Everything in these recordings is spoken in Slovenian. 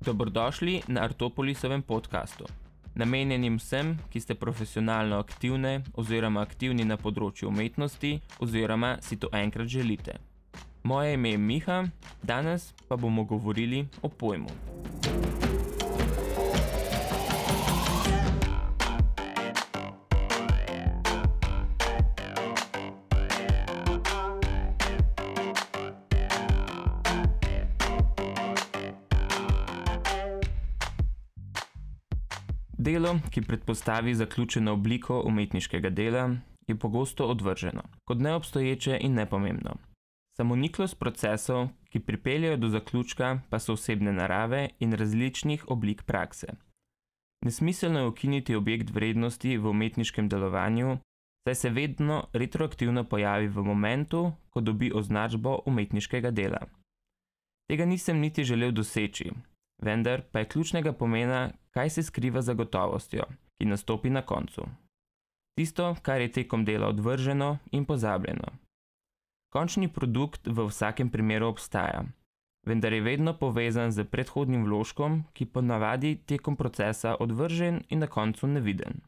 Dobrodošli na Artopolisovem podkastu. Namenjenim vsem, ki ste profesionalno aktivne oziroma aktivni na področju umetnosti oziroma si to enkrat želite. Moje ime je Miha, danes pa bomo govorili o pojmu. Delo, ki predpostavi zaključeno obliko umetniškega dela, je pogosto odvrženo kot neobstoječe in nepomembno. Samoniklost procesov, ki pripeljajo do zaključka, pa so osebne narave in različnih oblik prakse. Nesmiselno je ukiniti objekt vrednosti v umetniškem delovanju, saj se vedno retroaktivno pojavi v momentu, ko dobi označbo umetniškega dela. Tega nisem niti želel doseči, vendar pa je ključnega pomena, kaj se skriva za gotovostjo, ki nastopi na koncu. Tisto, kar je tekom dela odvrženo in pozabljeno. Končni produkt v vsakem primeru obstaja, vendar je vedno povezan z predhodnim vložkom, ki ponavadi tekom procesa odvržen in na koncu neviden.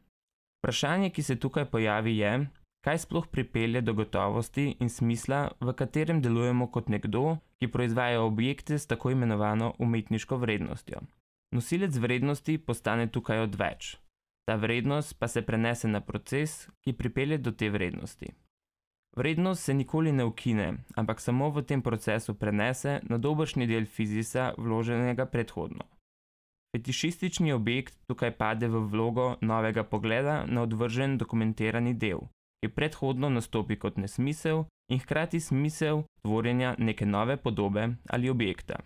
Vprašanje, ki se tukaj pojavi, je, kaj sploh pripelje do gotovosti in smisla, v katerem delujemo kot nekdo, ki proizvaja objekte s tako imenovano umetniško vrednostjo. Nosilec vrednosti postane tukaj odveč. Ta vrednost pa se prenese na proces, ki pripelje do te vrednosti. Vrednost se nikoli ne ukine, ampak samo v tem procesu prenese na dobršni del fizisa, vloženega predhodno. Fetišistični objekt tukaj pade v vlogo novega pogleda na odvržen dokumentirani del, ki predhodno nastopi kot nesmisel in hkrati smisel tvorjenja neke nove podobe ali objekta.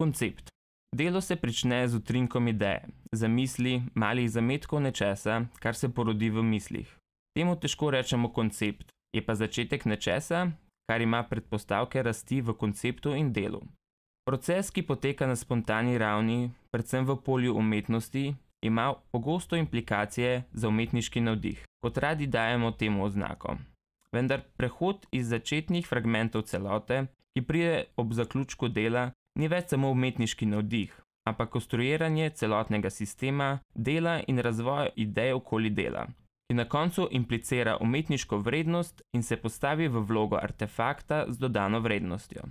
Koncept. Delo se prične z utrinkom ideje, zamisli, malih zametkov nečesa, kar se porodi v mislih. Temu težko rečemo koncept, je pa začetek nečesa, kar ima predpostavke rasti v konceptu in delu. Proces, ki poteka na spontani ravni, predvsem v polju umetnosti, ima pogosto implikacije za umetniški navdih, kot radi dajemo temu oznako. Vendar prehod iz začetnih fragmentov celote, ki pride ob zaključku dela, ni več samo umetniški navdih, ampak konstruiranje celotnega sistema, dela in razvoj idej okoli dela, ki na koncu implicira umetniško vrednost in se postavi v vlogo artefakta z dodano vrednostjo.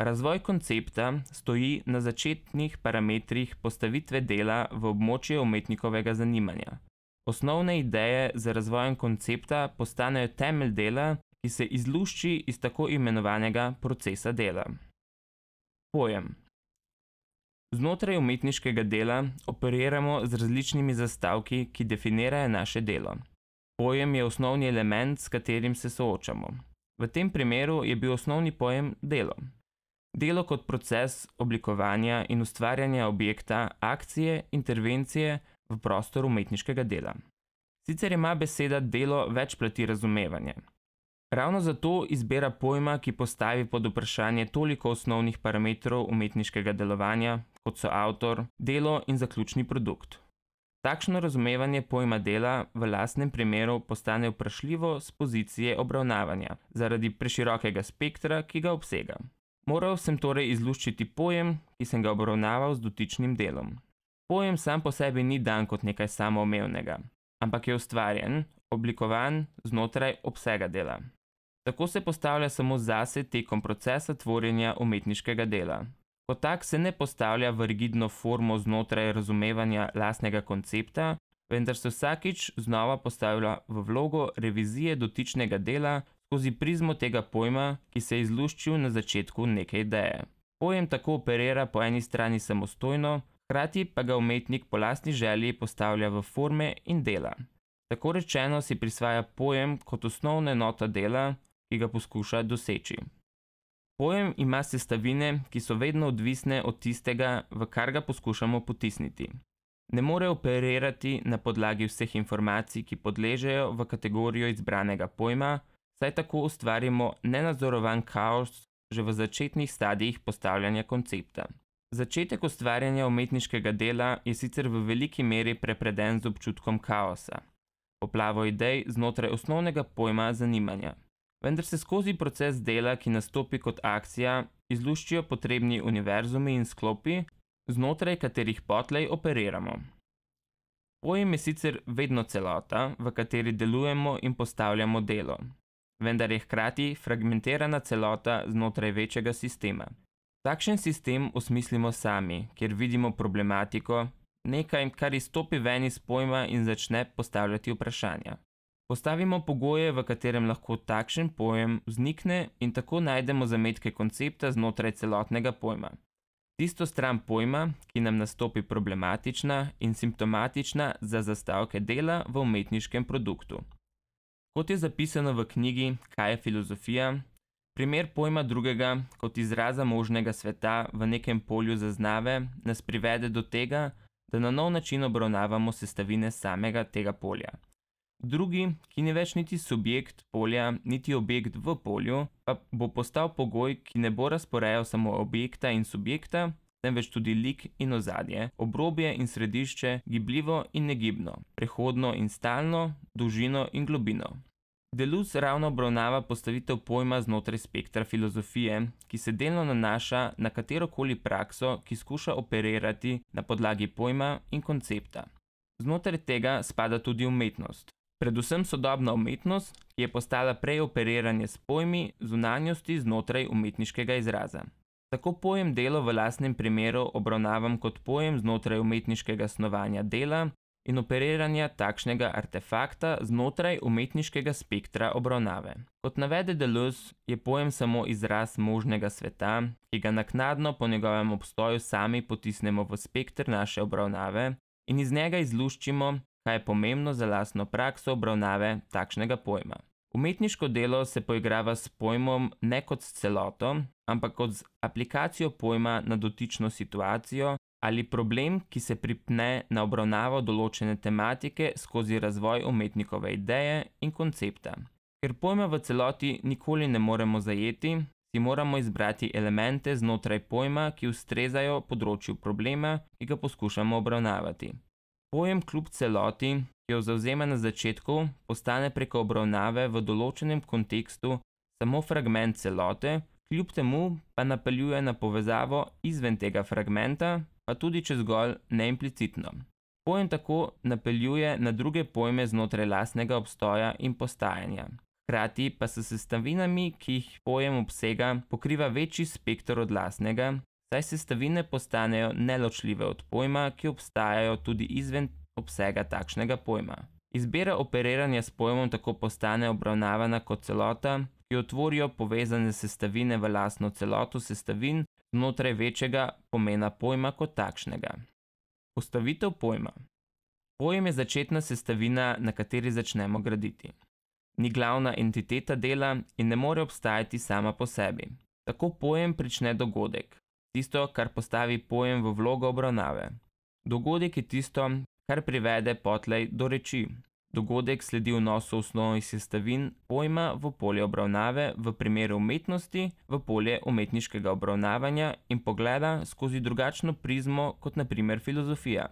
Razvoj koncepta stoji na začetnih parametrih postavitve dela v območje umetnikovega zanimanja. Osnovne ideje za razvojem koncepta postanejo temelj dela, ki se izlušči iz tako imenovanega procesa dela. Pojem. Znotraj umetniškega dela operiramo z različnimi zastavki, ki definirajo naše delo. Pojem je osnovni element, s katerim se soočamo. V tem primeru je bil osnovni pojem delo. Delo kot proces oblikovanja in ustvarjanja objekta, akcije, intervencije v prostor umetniškega dela. Sicer ima beseda delo več plati razumevanja. Ravno zato izbira pojma, ki postavi pod vprašanje toliko osnovnih parametrov umetniškega delovanja, kot so avtor, delo in zaključni produkt. Takšno razumevanje pojma dela v lastnem primeru postane vprašljivo z pozicije obravnavanja, zaradi preširokega spektra, ki ga obsega. Moral sem torej izluščiti pojem, ki sem ga obravnaval z dotičnim delom. Pojem sam po sebi ni dan kot nekaj samoumevnega, ampak je ustvarjen, oblikovan znotraj obsega dela. Tako se postavlja samo zase tekom procesa tvorjenja umetniškega dela. Kot tak se ne postavlja v rigidno formo znotraj razumevanja lastnega koncepta, vendar se vsakič znova postavlja v vlogo revizije dotičnega dela skozi prizmo tega pojma, ki se je izluščil na začetku neke ideje. Pojem tako operira po eni strani samostojno, hkrati pa ga umetnik po lastni želji postavlja v forme in dela. Tako rečeno si prisvaja pojem kot osnovna enota dela, ki ga poskuša doseči. Pojem ima sestavine, ki so vedno odvisne od tistega, v kar ga poskušamo potisniti. Ne more operirati na podlagi vseh informacij, ki podležejo v kategorijo izbranega pojma, saj tako ustvarimo nenadzorovan kaos že v začetnih stadijih postavljanja koncepta. Začetek ustvarjanja umetniškega dela je sicer v veliki meri prepreden z občutkom kaosa, poplavo idej znotraj osnovnega pojma zanimanja. Vendar se skozi proces dela, ki nastopi kot akcija, izluščijo potrebni univerzumi in sklopi, znotraj katerih potlej operiramo. Pojem je sicer vedno celota, v kateri delujemo in postavljamo delo, vendar je hkrati fragmentirana celota znotraj večjega sistema. Takšen sistem osmislimo sami, kjer vidimo problematiko, nekaj, kar izstopi ven iz pojma in začne postavljati vprašanja. Postavimo pogoje, v katerem lahko takšen pojem vznikne in tako najdemo zametke koncepta znotraj celotnega pojma. Tisto stran pojma, ki nam nastopi problematična in simptomatična za zastavke dela v umetniškem produktu. Kot je zapisano v knjigi Kaj je filozofija, primer pojma drugega kot izraza možnega sveta v nekem polju zaznave nas privede do tega, da na nov način obravnavamo sestavine samega tega polja. Drugi, ki ni več niti subjekt polja, niti objekt v polju, pa bo postal pogoj, ki ne bo razporejal samo objekta in subjekta, temveč tudi lik in ozadje, obrobje in središče, gibljivo in negibno, prehodno in stalno, dolžino in globino. Deluz ravno obravnava postavitev pojma znotraj spektra filozofije, ki se delno nanaša na katerokoli prakso, ki skuša operirati na podlagi pojma in koncepta. Znotraj tega spada tudi umetnost. Predvsem sodobna umetnost, ki je postala prej operiranje s pojmi zunanjosti znotraj umetniškega izraza. Tako pojem delo v lasnem primeru obravnavam kot pojem znotraj umetniškega snovanja dela, in operiranja takšnega artefakta znotraj umetniškega spektra obravnave. Kot navede Deleuze, je pojem samo izraz možnega sveta, ki ga naknadno po njegovem obstoju sami potisnemo v spektr naše obravnave in iz njega izluščimo, kaj je pomembno za lastno prakso obravnave takšnega pojma. Umetniško delo se poigrava s pojmom ne kot s celoto, ampak kot z aplikacijo pojma na dotično situacijo ali problem, ki se pripne na obravnavo določene tematike skozi razvoj umetnikove ideje in koncepta. Ker pojma v celoti nikoli ne moremo zajeti, si moramo izbrati elemente znotraj pojma, ki ustrezajo področju problema, ki ga poskušamo obravnavati. Pojem kljub celoti, ki jo zauzema na začetku, postane preko obravnave v določenem kontekstu samo fragment celote, kljub temu pa napeljuje na povezavo izven tega fragmenta, pa tudi če zgolj neimplicitno. Pojem tako napeljuje na druge pojme znotraj lastnega obstoja in postajanja. Hkrati pa se sestavinami, ki jih pojem obsega, pokriva večji spektr od lastnega, saj sestavine postanejo neločljive od pojma, ki obstajajo tudi izven obsega takšnega pojma. Izbira operiranja s pojmom tako postane obravnavana kot celota, ki otvorijo povezane sestavine v lastno celoto sestavin znotraj večjega pomena pojma kot takšnega. Postavitev pojma. Pojem je začetna sestavina, na kateri začnemo graditi. Ni glavna entiteta dela in ne more obstajati sama po sebi. Tako pojem prične dogodek, tisto, kar postavi pojem v vlogo obravnave. Dogodek je tisto, kar privede potlej do reči, Dogodek sledi vnosu osnovnih sestavin pojma v polje obravnave, v primeru umetnosti v polje umetniškega obravnavanja in pogleda skozi drugačno prizmo kot naprimer filozofija.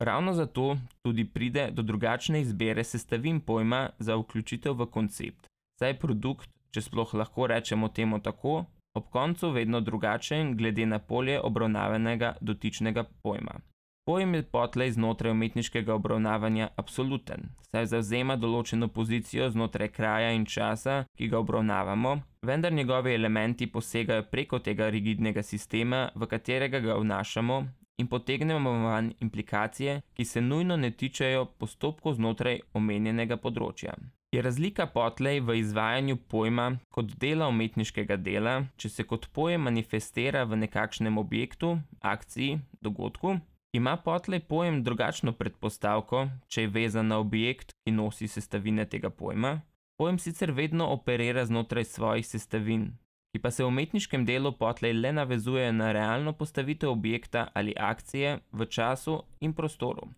Ravno zato tudi pride do drugačne izbere sestavin pojma za vključitev v koncept, saj produkt, če sploh lahko rečemo temu tako, ob koncu vedno drugačen glede na polje obravnavanega dotičnega pojma. Pojem je potlej znotraj umetniškega obravnavanja absoluten, saj zauzema določeno pozicijo znotraj kraja in časa, ki ga obravnavamo, vendar njegovi elementi posegajo preko tega rigidnega sistema, v katerega ga vnašamo in potegnemo van implikacije, ki se nujno ne tičejo postopkov znotraj omenjenega področja. Je razlika potlej v izvajanju pojma kot dela umetniškega dela, če se kot pojem manifestira v nekakšnem objektu, akciji, dogodku, Ima potlej pojem drugačno predpostavko, če je vezan na objekt, ki nosi sestavine tega pojma? Pojem sicer vedno operira znotraj svojih sestavin, ki pa se v umetniškem delu potlej le navezuje na realno postavitev objekta ali akcije v času in prostoru.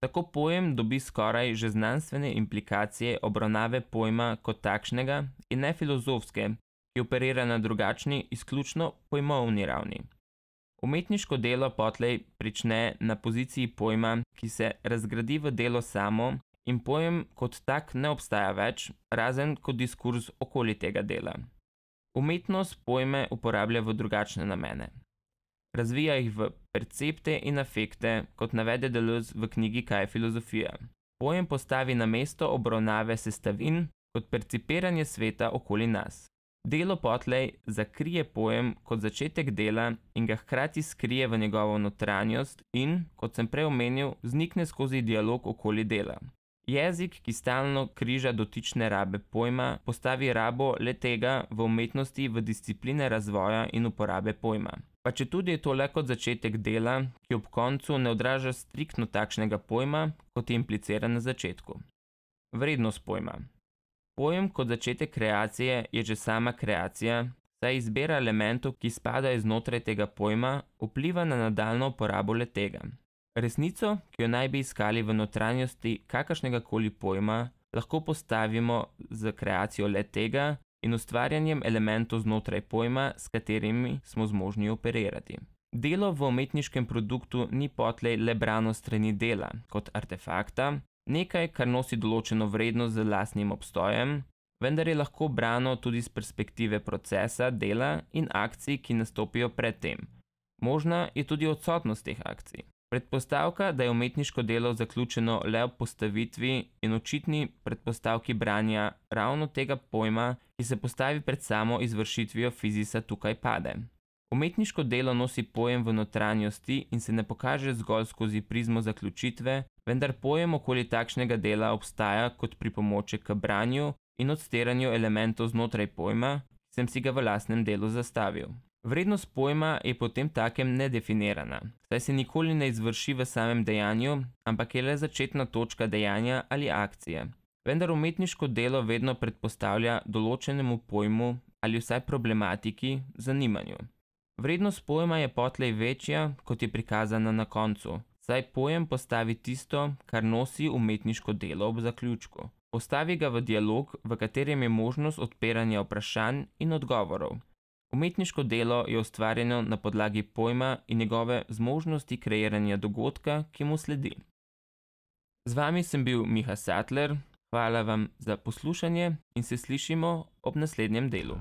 Tako pojem dobi skoraj že znanstvene implikacije obravnave pojma kot takšnega in ne filozofske, ki operira na drugačni, izključno pojmovni ravni. Umetniško delo potlej prične na poziciji pojma, ki se razgradi v delo samo in pojem kot tak ne obstaja več, razen kot diskurs okoli tega dela. Umetnost pojme uporablja v drugačne namene. Razvija jih v percepte in afekte, kot navede Deleuze v knjigi Kaj je filozofija. Pojem postavi na mesto obravnave sestavin kot percipiranje sveta okoli nas. Delo potlej zakrije pojem kot začetek dela in ga hkrati skrije v njegovo notranjost in, kot sem prej omenil, vznikne skozi dialog okoli dela. Jezik, ki stalno križa dotične rabe pojma, postavi rabo le tega v umetnosti v discipline razvoja in uporabe pojma. Pa če tudi je to le kot začetek dela, ki ob koncu ne odraža striktno takšnega pojma, kot je impliciran na začetku. Vrednost pojma. Pojem kot začetek kreacije je že sama kreacija, saj izbira elementov, ki spadajo znotraj tega pojma, vpliva na nadaljno uporabo le tega. Resnico, ki jo naj bi iskali v notranjosti kakršnega koli pojma, lahko postavimo z kreacijo le tega in ustvarjanjem elementov znotraj pojma, s katerimi smo zmožni operirati. Delo v umetniškem produktu ni potlej le brano strani dela kot artefakta, nekaj, kar nosi določeno vrednost z lastnim obstojem, vendar je lahko brano tudi z perspektive procesa, dela in akcij, ki nastopijo predtem. Možna je tudi odsotnost teh akcij. Predpostavka, da je umetniško delo zaključeno le ob postavitvi in očitni predpostavki branja ravno tega pojma, ki se postavi pred samo izvršitvijo fizisa, tukaj pade. Umetniško delo nosi pojem v notranjosti in se ne pokaže zgolj skozi prizmo zaključitve, vendar pojem okoli takšnega dela obstaja kot pripomoček k branju in odstiranju elementov znotraj pojma, ki sem si ga v lastnem delu zastavil. Vrednost pojma je potem takem nedefinirana, saj se nikoli ne izvrši v samem dejanju, ampak je le začetna točka dejanja ali akcije. Vendar umetniško delo vedno predpostavlja določenemu pojmu ali vsaj problematiki zanimanju. Vrednost pojma je potlej večja, kot je prikazana na koncu, saj pojem postavi tisto, kar nosi umetniško delo ob zaključku. Postavi ga v dialog, v katerem je možnost odpiranja vprašanj in odgovorov. Umetniško delo je ustvarjeno na podlagi pojma in njegove zmožnosti kreiranja dogodka, ki mu sledi. Z vami sem bil Miha Sattler, hvala vam za poslušanje in se slišimo ob naslednjem delu.